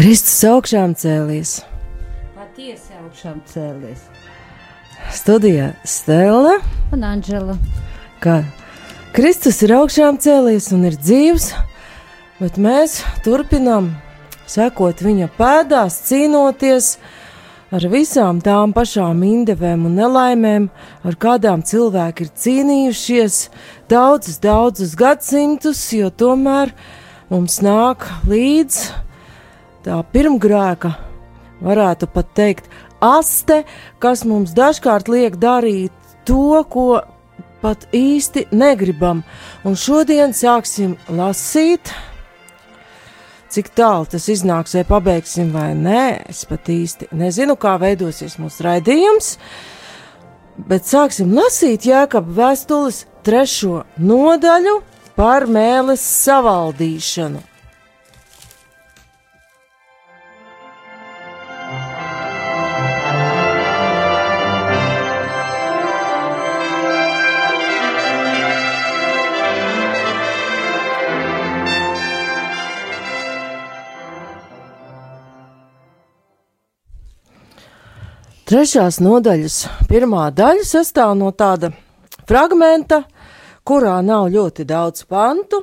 Kristus augšām cēlies. Patiesi augšām cēlies. Studijā Stela, Un Anģela. ka Kristus ir augšām cēlies un ir dzīvs, bet mēs turpinām sekot viņa pēdās, cīnoties ar visām tām pašām indevēm un nelaimēm, ar kādām cilvēki ir cīnījušies daudzus, daudzus gadsimtus, jo tomēr mums nāk līdz tā pirmgrēka, varētu pat teikt, aste, kas mums dažkārt liek darīt to, ko pat īsti negribam. Un šodien sāksim lasīt. Cik tālu tas iznāks, vai pabeigsim, vai nē, es pat īsti nezinu, kā veidosies mūsu raidījums. Bet sāksim lasīt Jēkabas vēstules trešo nodaļu par mēles savaldīšanu. Trešās nodaļas pirmā daļa sastāv no tāda fragmenta, kurā nav ļoti daudz pantu,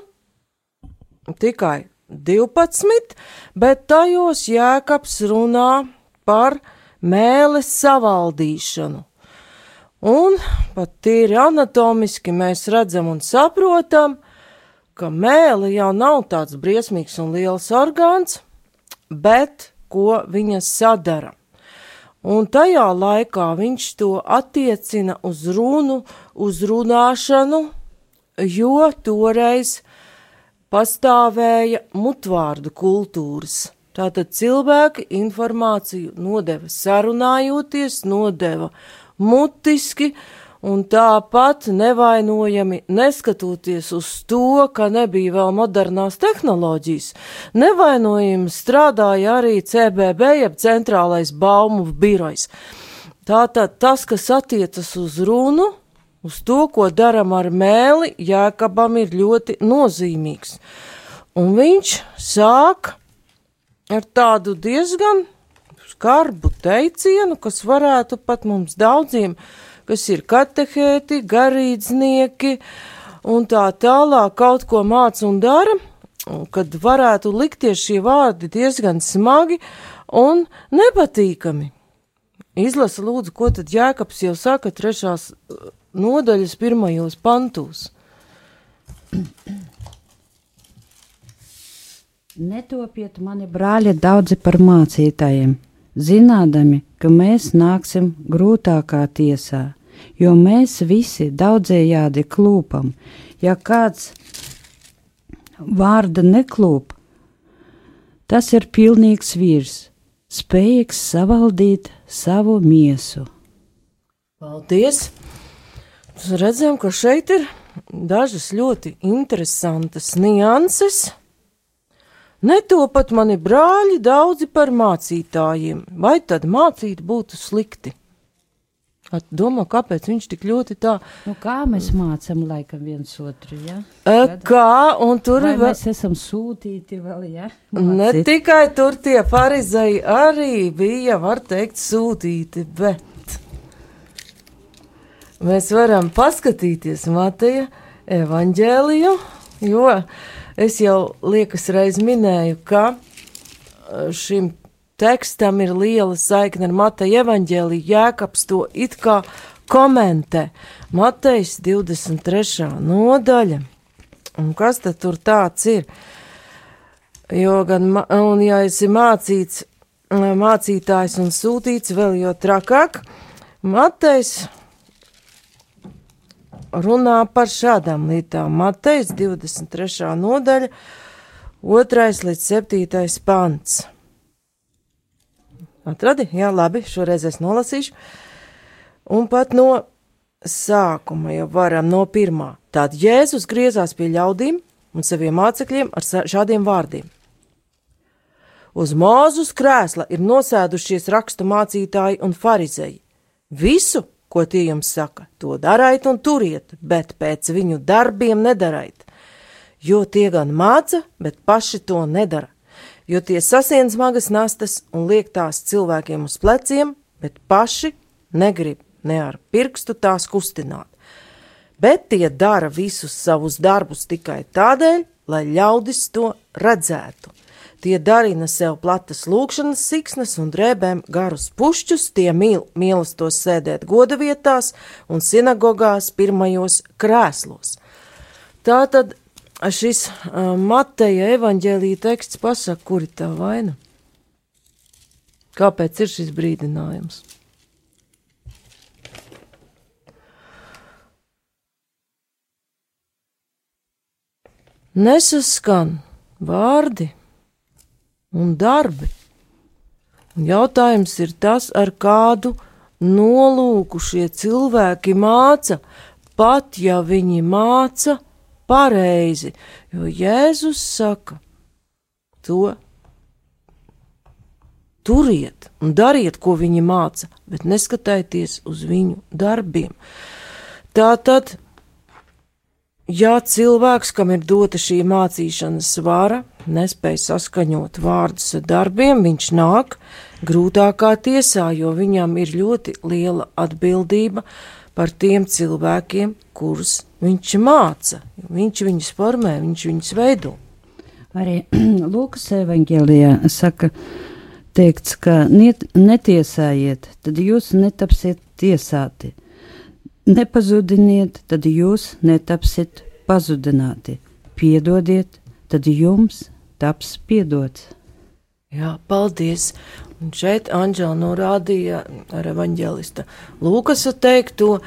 tikai 12, bet tajos jēkabs runā par mēles savaldīšanu. Un pat tīri anatomiski mēs redzam un saprotam, ka mēle jau nav tāds briesmīgs un liels orgāns, bet ko viņa sadara. Un tajā laikā viņš to attiecina uz runu, uz runāšanu, jo toreiz pastāvēja mutvārdu kultūras. Tātad cilvēki informāciju nodeva sarunājoties, nodeva mutiski, un tāpat nevainojami neskatoties uz to, ka nebija vēl modernās tehnoloģijas. Nevainojami strādāja arī CBB, jeb centrālais baumu birojs. Tātad tas, kas attiecas uz runu, uz to, ko daram ar mēli, Jēkabam ir ļoti nozīmīgs. Un viņš sāk ar tādu diezgan skarbu teicienu, kas varētu pat mums daudziem kas ir katehēti, garīdznieki un tā tālāk kaut ko māca un dara, kad varētu likties šie vārdi diezgan smagi un nepatīkami. Izlasa lūdzu, ko tad Jēkabs jau saka trešās nodaļas pirmajos pantos. Netopiet mani brāļi daudzi par mācītājiem, zinādami, ka mēs nāksim grūtākā tiesā, jo mēs visi daudzējādi klūpam. Ja kāds vārda neklūp, tas ir pilnīgs vīrs, spējīgs savaldīt savu miesu. Paldies! Mēs redzam, ka šeit ir dažas ļoti interesantas nianses. Netopat mani brāļi daudzi par mācītājiem, vai tad mācīt būtu slikti? Domā, kāpēc viņš tik ļoti tā? Nu, kā mēs mācām laikam viens otru, ja? E, kā, un tur Vai vēl, mēs esam sūtīti vēl, ja? ne Mācīt. tikai tur tie farizēji arī bija, var teikt, sūtīti, bet mēs varam paskatīties Mateja evaņģēliju, jo es jau liekas reiz minēju, ka e, šim tekstam ir liela saikne ar Mateja evaņģēliju, Jēkabs to it kā komentē. Matejs 23. nodaļa. Un kas tad tur tāds ir? Jo gan, un ja esi mācīts, mācītājs un sūtīts, vēl jo trakāk, Matejs runā par šādām lietām. Matejs 23. nodaļa, 2. līdz 7. pants. Atradi? Jā, labi, šoreiz es nolasīšu. Un pat no sākuma jau varam no pirmā. Tad Jēzus griezās pie ļaudīm un saviem mācekļiem ar šādiem vārdiem. Uz mūzus krēsla ir nosēdušies rakstu mācītāji un farizēji. Visu, ko tie jums saka, to dariet un turiet, bet pēc viņu darbiem nedariet. Jo tie gan māca, bet paši to nedara. Jo tie sasien smagas nastas un liek tās cilvēkiem uz pleciem, bet paši negrib ne ar pirkstu tās kustināt. Bet tie dara visus savus darbus tikai tādēļ, lai ļaudis to redzētu. Tie darina sev platas lūkšanas siksnas un drēbēm garus pušķus, tie mīl mīlestos sēdēt goda vietās un sinagogās pirmajos krēslos. Tātad šis uh, Mateja evaņģēlīja teksts pasaka, kuri tā vaina. Kāpēc ir šis brīdinājums? Nesaskan vārdi un darbi. Un jautājums ir tas, ar kādu nolūku šie cilvēki māca, pat ja viņi māca pareizi, jo Jēzus saka, to turiet un dariet, ko viņi māca, bet neskatieties uz viņu darbiem. Tā tad Ja cilvēks, kam ir dota šī mācīšanas vara, nespēj saskaņot vārdus ar darbiem, viņš nāk grūtākā tiesā, jo viņam ir ļoti liela atbildība par tiem cilvēkiem, kurus viņš māca. Viņš viņus formē, viņš viņus veido. Arī Lūkas evanģēlijā saka, teikts, ka net, netiesājiet, tad jūs netapsiet tiesāti Nepazudiniet, tad jūs netapsiet pazudināti. Piedodiet, tad jums taps piedots. Jā, paldies! Un šeit Anģela norādīja ar evaņģēlista Lūkasa teikto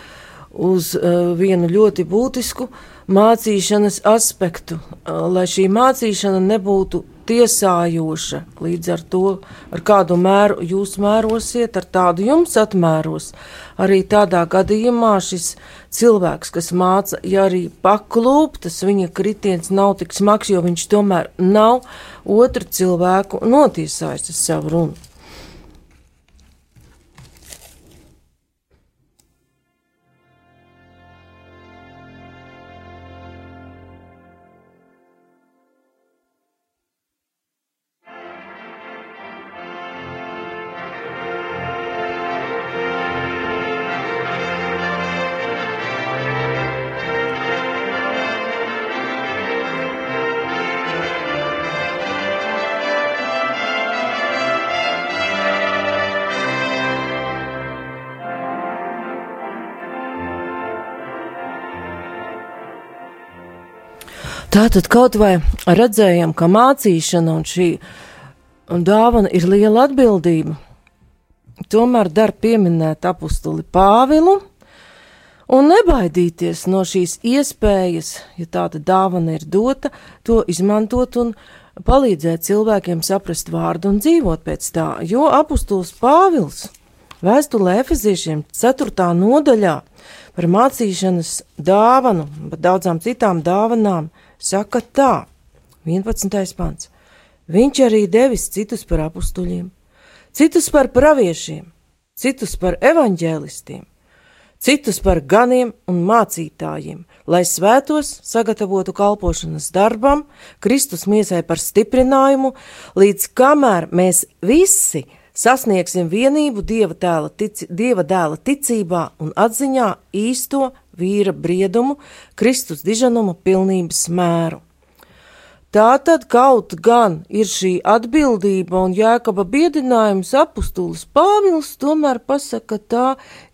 uz uh, vienu ļoti būtisku mācīšanas aspektu, uh, lai šī mācīšana nebūtu tiesājoša. Līdz ar to, ar kādu mēru jūs mērosiet, ar tādu jums atmēros. Arī tādā gadījumā šis cilvēks, kas māca, ja arī paklūp, tas viņa kritiens nav tik smags, jo viņš tomēr nav otru cilvēku notiesājis ar savu runu. Tātad kaut vai redzējām, ka mācīšana un šī dāvana ir liela atbildība. Tomēr dar pieminēt apustuli Pāvilu un nebaidīties no šīs iespējas, ja tāda dāvana ir dota, to izmantot un palīdzēt cilvēkiem saprast vārdu un dzīvot pēc tā, jo apustulis Pāvils vēstulē Efeziešiem 4. nodaļā par mācīšanas dāvanu, bet daudzām citām dāvanām saka tā, 11. pants. Viņš arī devis citus par apstuļiem, citus par praviešiem, citus par evaņģēlistiem, citus par ganiem un mācītājiem, lai svētos sagatavotu kalpošanas darbam, Kristus miesai par stiprinājumu, līdz kamēr mēs visi sasniegsim vienību Dieva, tēla, tic, Dieva dēla ticībā un atziņā īsto vīra briedumu, Kristus diženuma pilnības mēru. Tā tad kaut gan ir šī atbildība un jēkaba biedinājums apustulis Pāvils tomēr pasaka, ka tā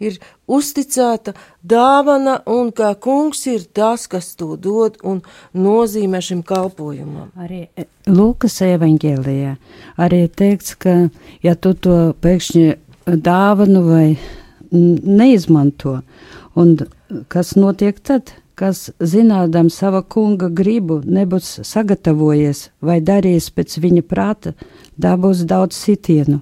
ir uzticēta dāvana un ka kungs ir tas, kas to dod un nozīmē šim kalpojumam. Arī e, Lūkas evaņģēlijā arī teikts, ka ja tu to pēkšņi dāvanu vai neizmanto. Un kas notiek tad? Kas zinādams sava kunga gribu, nebūs sagatavojies vai darījis pēc viņa prāta, dabūs daudz sitienu,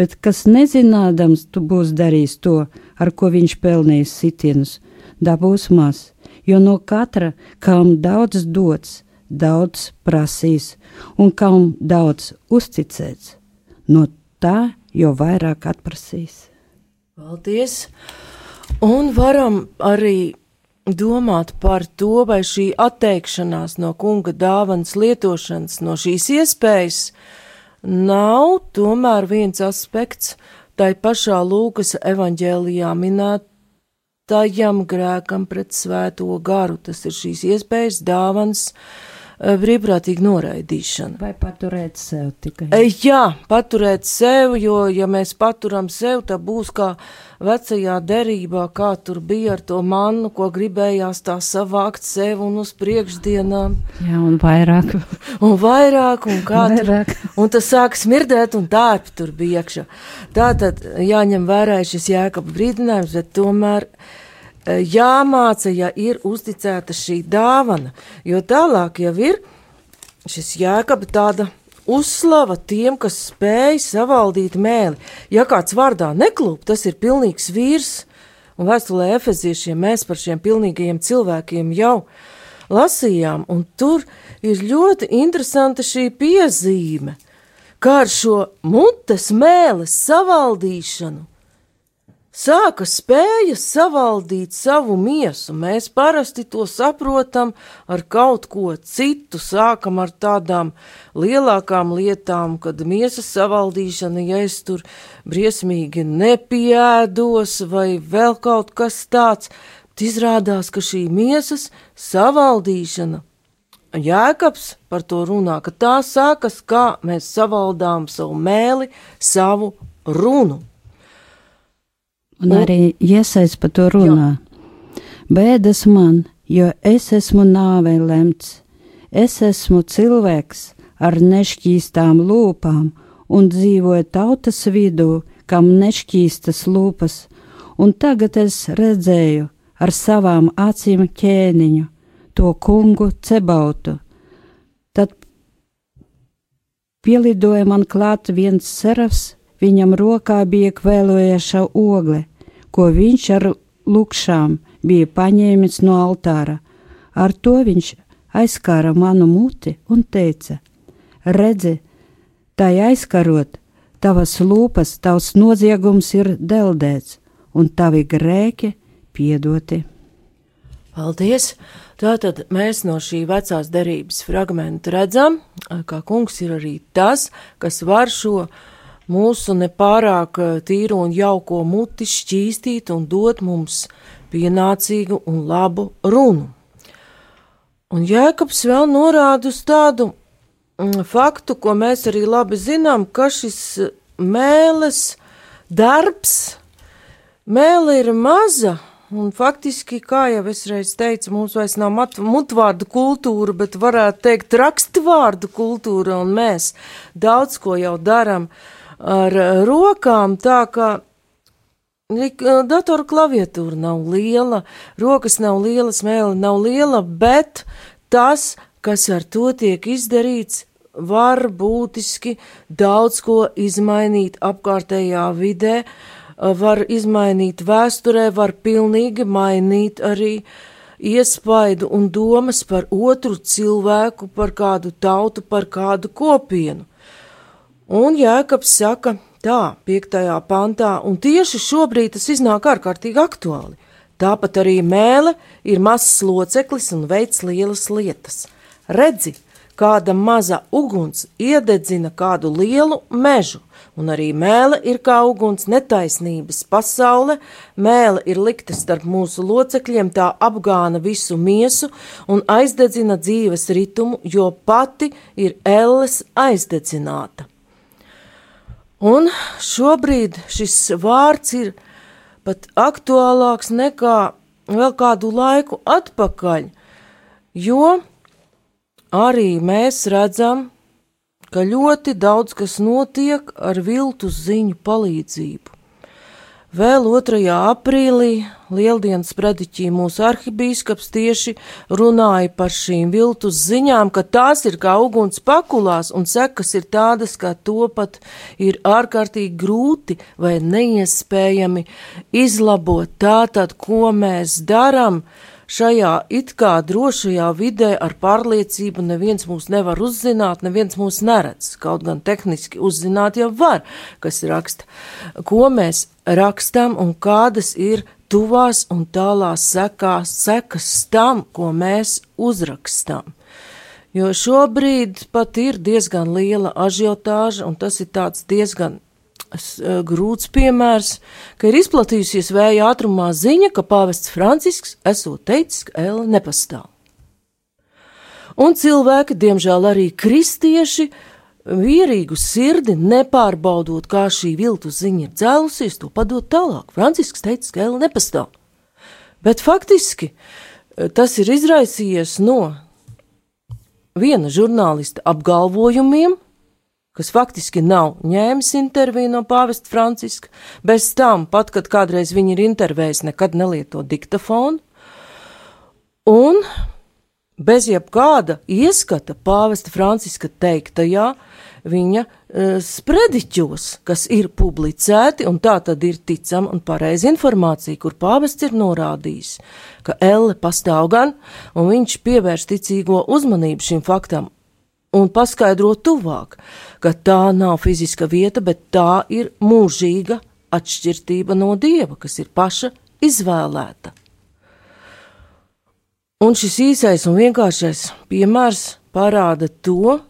bet kas nezinādams, tu būs darījis to, ar ko viņš pelnījis sitienus, dabūs maz, jo no katra, kam daudz dots, daudz prasīs, un kam daudz uzticēts, no tā jau vairāk atprasīs. Paldies! Un varam arī domāt par to, vai šī atteikšanās no kunga dāvanas lietošanas, no šīs iespējas, nav tomēr viens aspekts tai pašā Lūkas evaņģēlijā minētajam grēkam pret svēto garu. Tas ir šīs iespējas dāvans, uh, brīvprātīga noraidīšana. Vai paturēt sev tikai? Eh, jā, paturēt sev, jo, ja mēs paturam sev, tad būs kā vecajā derībā, kā tur bija ar to mannu, ko gribējās tā savākt sev un uz priekšdienām. Jā, un vairāk. un vairāk, un kā vairāk. tur. Un tas sāk smirdēt, un tārpi tur bija iekšā. Tā tad jāņem vērā šis jēkab brīdinājums, bet tomēr Eh, jāmāca, ja ir uzticēta šī dāvana, jo tālāk jau ir šis jēkaba tāda uzslava tiem, kas spēj savaldīt mēli. Ja kāds vārdā neklūp, tas ir pilnīgs vīrs, un vēstulē efeziešiem mēs par šiem pilnīgajiem cilvēkiem jau lasījām, un tur ir ļoti interesanta šī piezīme, kā ar šo mutes mēles savaldīšanu sāka spēja savaldīt savu miesu. Mēs parasti to saprotam ar kaut ko citu, sākam ar tādām lielākām lietām, kad miesas savaldīšana, ja es tur briesmīgi nepiēdos vai vēl kaut kas tāds, tad izrādās, ka šī miesas savaldīšana Jēkabs par to runā, ka tā sākas, kā mēs savaldām savu mēli, savu runu. Un arī iesaist par to runā. Jā. Bēdas man, jo es esmu nāvei lemts. Es esmu cilvēks ar nešķīstām lūpām un dzīvoju tautas vidū, kam nešķīstas lūpas, un tagad es redzēju ar savām acīm ķēniņu, to kungu cebautu. Tad pielidoja man klāt viens serafs Viņam rokā bija kvēlojoša ogle, ko viņš ar lukšām bija paņēmis no altāra. Ar to viņš aizskāra manu muti un teica: Redzi, tai aizkarot, tavas lūpas, tavs noziegums ir deldēts, un tavi grēki piedoti. Paldies! Tātad mēs no šī vecās derības fragmenta redzam, ka kungs ir arī tas, kas var šo mūsu nepārāk eh, tīru un jauko muti šķīstīt un dot mums pienācīgu un labu runu. Un Jēkabs vēl norāda uz tādu mm, faktu, ko mēs arī labi zinām, ka šis mēles darbs, mēle ir maza, un faktiski, kā jau es reiz teicu, mums vairs nav mutvārdu kultūra, bet varētu teikt rakstvārdu kultūra, un mēs daudz ko jau daram uh, ar rokām, tā kā datoru klaviatūra nav liela, rokas nav lielas, mēle nav liela, bet tas, kas ar to tiek izdarīts, var būtiski daudz ko izmainīt apkārtējā vidē, var izmainīt vēsturē, var pilnīgi mainīt arī iespaidu un domas par otru cilvēku, par kādu tautu, par kādu kopienu. Un Jēkabs saka tā, piektajā pantā, un tieši šobrīd tas iznāk ārkārtīgi aktuāli. Tāpat arī mēle ir mazs loceklis un veids lielas lietas. Redzi, kāda maza uguns iededzina kādu lielu mežu, un arī mēle ir kā uguns netaisnības pasaule, mēle ir likta starp mūsu locekļiem, tā apgāna visu miesu un aizdedzina dzīves ritumu, jo pati ir elles aizdedzināta. Un šobrīd šis vārds ir pat aktuālāks nekā vēl kādu laiku atpakaļ, jo arī mēs redzam, ka ļoti daudz kas notiek ar viltus ziņu palīdzību. Vēl 2. aprīlī Lieldienas prediķī mūsu arhibīskaps tieši runāja par šīm viltus ziņām, ka tās ir kā uguns pakulās un sekas ir tādas, ka to pat ir ārkārtīgi grūti vai neiespējami izlabot. Tātad, ko mēs darām? Šajā it kā drošajā vidē ar pārliecību neviens mūs nevar uzzināt, neviens mūs neredz. Kaut gan tehniski uzzināt jau var, kas raksta, ko mēs rakstam un kādas ir tuvās un tālās sekās, sekas tam, ko mēs uzrakstam. Jo šobrīd pat ir diezgan liela ažiotāža, un tas ir tāds diezgan grūts piemērs, ka ir izplatījusies vēja ātrumā ziņa, ka pāvests Francisks esot teicis, ka Ella nepastāv. Un cilvēki, diemžēl arī kristieši, vierīgu sirdi, nepārbaudot, kā šī viltu ziņa ir dzēlusies, to padot tālāk. Francisks teica, ka Ella nepastāv. Bet faktiski eh, tas ir izraisījies no viena žurnālista apgalvojumiem, kas faktiski nav ņēmis interviju no pāvesta Franciska, bez tam, pat kad kādreiz viņi ir intervējis, nekad nelieto diktafonu, un bez jebkāda ieskata pāvesta Franciska teiktajā, viņa uh, sprediķos, kas ir publicēti, un tā tad ir ticama un pareiza informācija, kur pāvests ir norādījis, ka Elle pastāv gan, un viņš pievērš ticīgo uzmanību šim faktam un paskaidro tuvāk, ka tā nav fiziska vieta, bet tā ir mūžīga atšķirtība no dieva, kas ir paša izvēlēta. Un šis īsais un vienkāršais piemērs parāda to,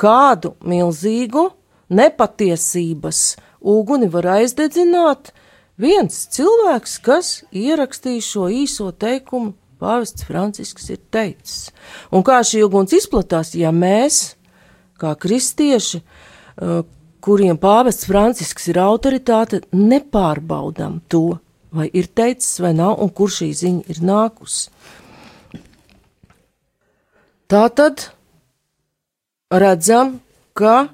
kādu milzīgu nepatiesības uguni var aizdedzināt viens cilvēks, kas ierakstīja šo īso teikumu. Pāvests Francisks ir teicis. Un kā šī uguns izplatās, ja mēs, kā kristieši, uh, kuriem pāvests Francisks ir autoritāte, nepārbaudām to, vai ir teicis vai nav, un kur šī ziņa ir nākusi. Tā tad redzam, ka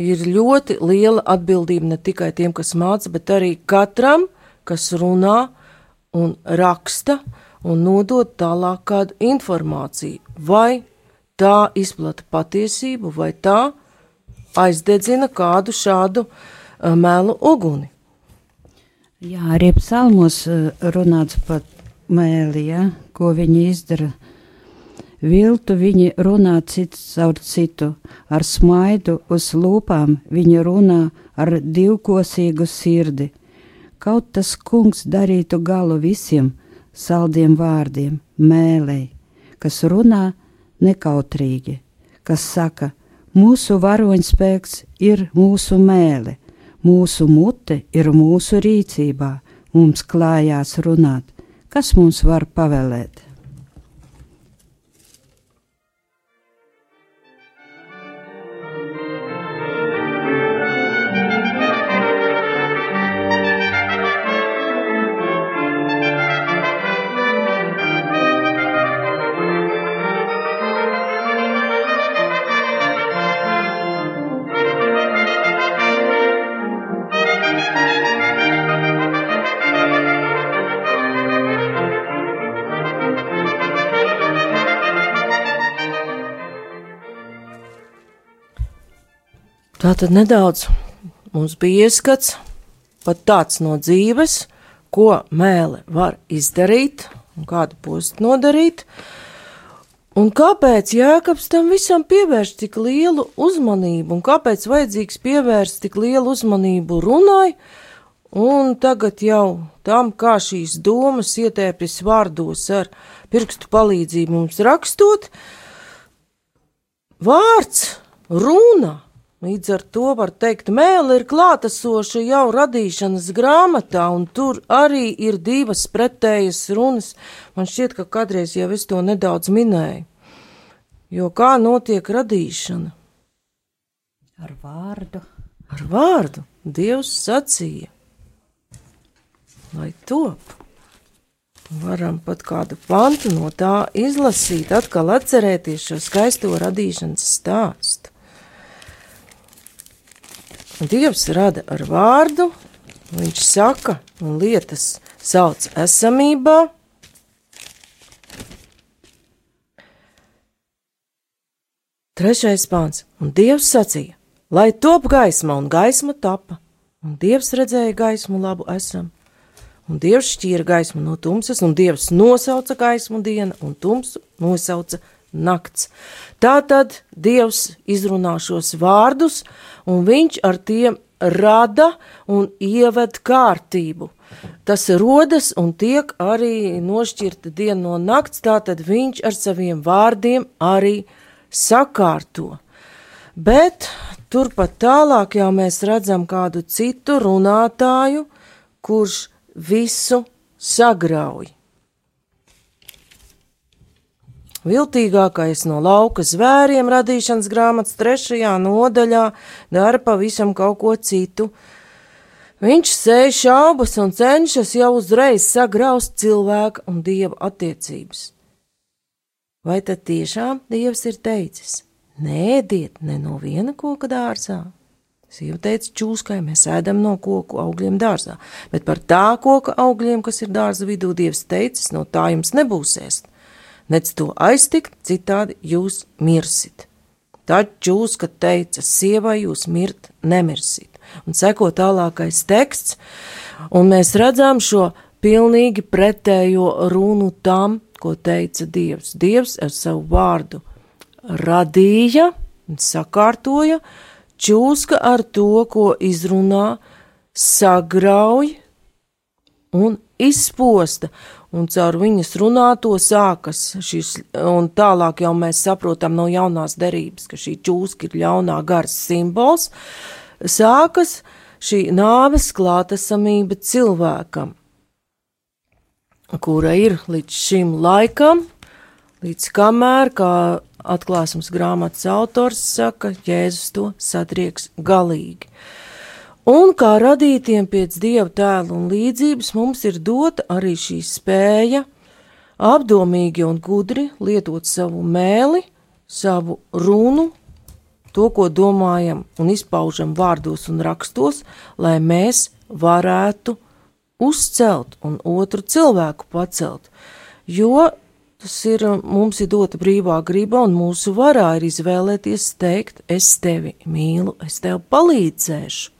ir ļoti liela atbildība ne tikai tiem, kas māca, bet arī katram, kas runā un raksta un nodod tālāk kādu informāciju. Vai tā izplata patiesību, vai tā aizdedzina kādu šādu uh, melu uguni. Jā, arī psalmos uh, runāts par mēli, ja, ko viņi izdara Viltu viņi runā cits caur citu, ar smaidu uz lūpām viņi runā ar divkosīgu sirdi. Kaut tas kungs darītu galu visiem saldiem vārdiem, mēlei, kas runā nekautrīgi, kas saka, mūsu varoņspēks ir mūsu mēle, mūsu mute ir mūsu rīcībā, mums klājās runāt, kas mums var pavēlēt. Tā tad nedaudz mums bija ieskats pat tāds no dzīves, ko mēle var izdarīt un kādu postu nodarīt. Un kāpēc Jēkabs tam visam pievērš tik lielu uzmanību, un kāpēc vajadzīgs pievērst tik lielu uzmanību runai, un tagad jau tam, kā šīs domas ietēpjas vārdos ar pirkstu palīdzību mums rakstot, vārds, runa, Līdz ar to var teikt, mēlē ir klātesoša jau radīšanas grāmatā, un tur arī ir divas pretējas runas. Man šķiet, ka kādreiz jau es to nedaudz minēju. Jo kā notiek radīšana? Ar vārdu. Ar vārdu Dievs sacīja, lai top. Varam pat kādu pantu no tā izlasīt, atkal atcerēties šo skaisto radīšanas stāstu. Dievs rada ar vārdu, Viņš saka, un lietas sauc esamībā. Trešais pāns, un Dievs sacīja, lai top gaisma, un gaisma tapa, un Dievs redzēja gaismu labu esam. Un Dievs šķīra gaismu no tumsas, un Dievs nosauca gaismu diena, un tumsu nosauca nakts. Tātad Dievs izrunā šos vārdus, un viņš ar tiem rada un ieved kārtību. Tas rodas un tiek arī nošķirta diena no nakts, tātad viņš ar saviem vārdiem arī sakārto. Bet turpat tālāk jau mēs redzam kādu citu runātāju, kurš visu sagrauj. Viltīgākais no lauka zvēriem radīšanas grāmatas trešajā nodaļā dara pavisam kaut ko citu. Viņš sēž šaubas un cenšas jau uzreiz sagraust cilvēka un dieva attiecības. Vai tad tiešām dievs ir teicis: Nēdiet ne no viena koka dārzā? Sieva teica, čūskai mēs ēdam no koku augļiem dārzā, bet par tā koka augļiem, kas ir dārza vidū, dievs teicis, no tā jums nebūs ēst nec to aiztikt, citādi jūs mirsit. Tad čūska teica, sievai jūs mirt nemirsit. Un seko tālākais teksts, un mēs redzam šo pilnīgi pretējo runu tam, ko teica Dievs. Dievs ar savu vārdu radīja un sakārtoja, čūska ar to, ko izrunā, sagrauj un izposta, un caur viņas runāto sākas šis, un tālāk jau mēs saprotam no jaunās derības, ka šī čūska ir ļaunā garas simbols, sākas šī nāves klātesamība cilvēkam, kura ir līdz šim laikam, līdz kamēr, kā atklāsums grāmatas autors saka, Jēzus to satrieks galīgi. Un kā radītiem pēc dieva tēla un līdzības mums ir dota arī šī spēja apdomīgi un gudri lietot savu mēli, savu runu, to, ko domājam un izpaužam vārdos un rakstos, lai mēs varētu uzcelt un otru cilvēku pacelt. Jo tas ir mums ir dota brīvā griba, un mūsu varā ir izvēlēties teikt, es tevi mīlu, es tev palīdzēšu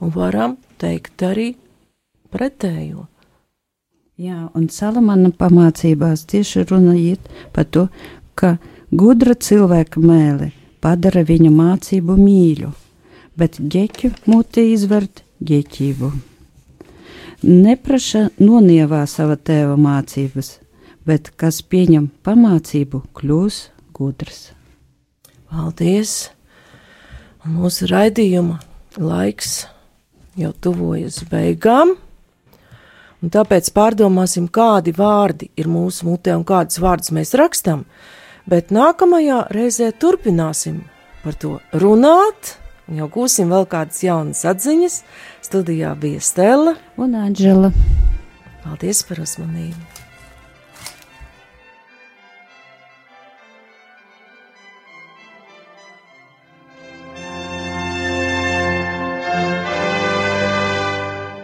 un varam teikt arī pretējo. Jā, un Salamana pamācībās tieši runa iet par to, ka gudra cilvēka mēle padara viņa mācību mīļu, bet ģeķu muti izvert ģeķību. Nepraša nonievā sava tēva mācības, bet kas pieņem pamācību, kļūs gudrs. Paldies! Mūsu raidījuma laiks jau tuvojas beigām. Un tāpēc pārdomāsim, kādi vārdi ir mūsu mutē un kādus vārdus mēs rakstam. Bet nākamajā reizē turpināsim par to runāt, un jau gūsim vēl kādas jaunas atziņas. Studijā bija Stela un Anģela. Paldies par uzmanību!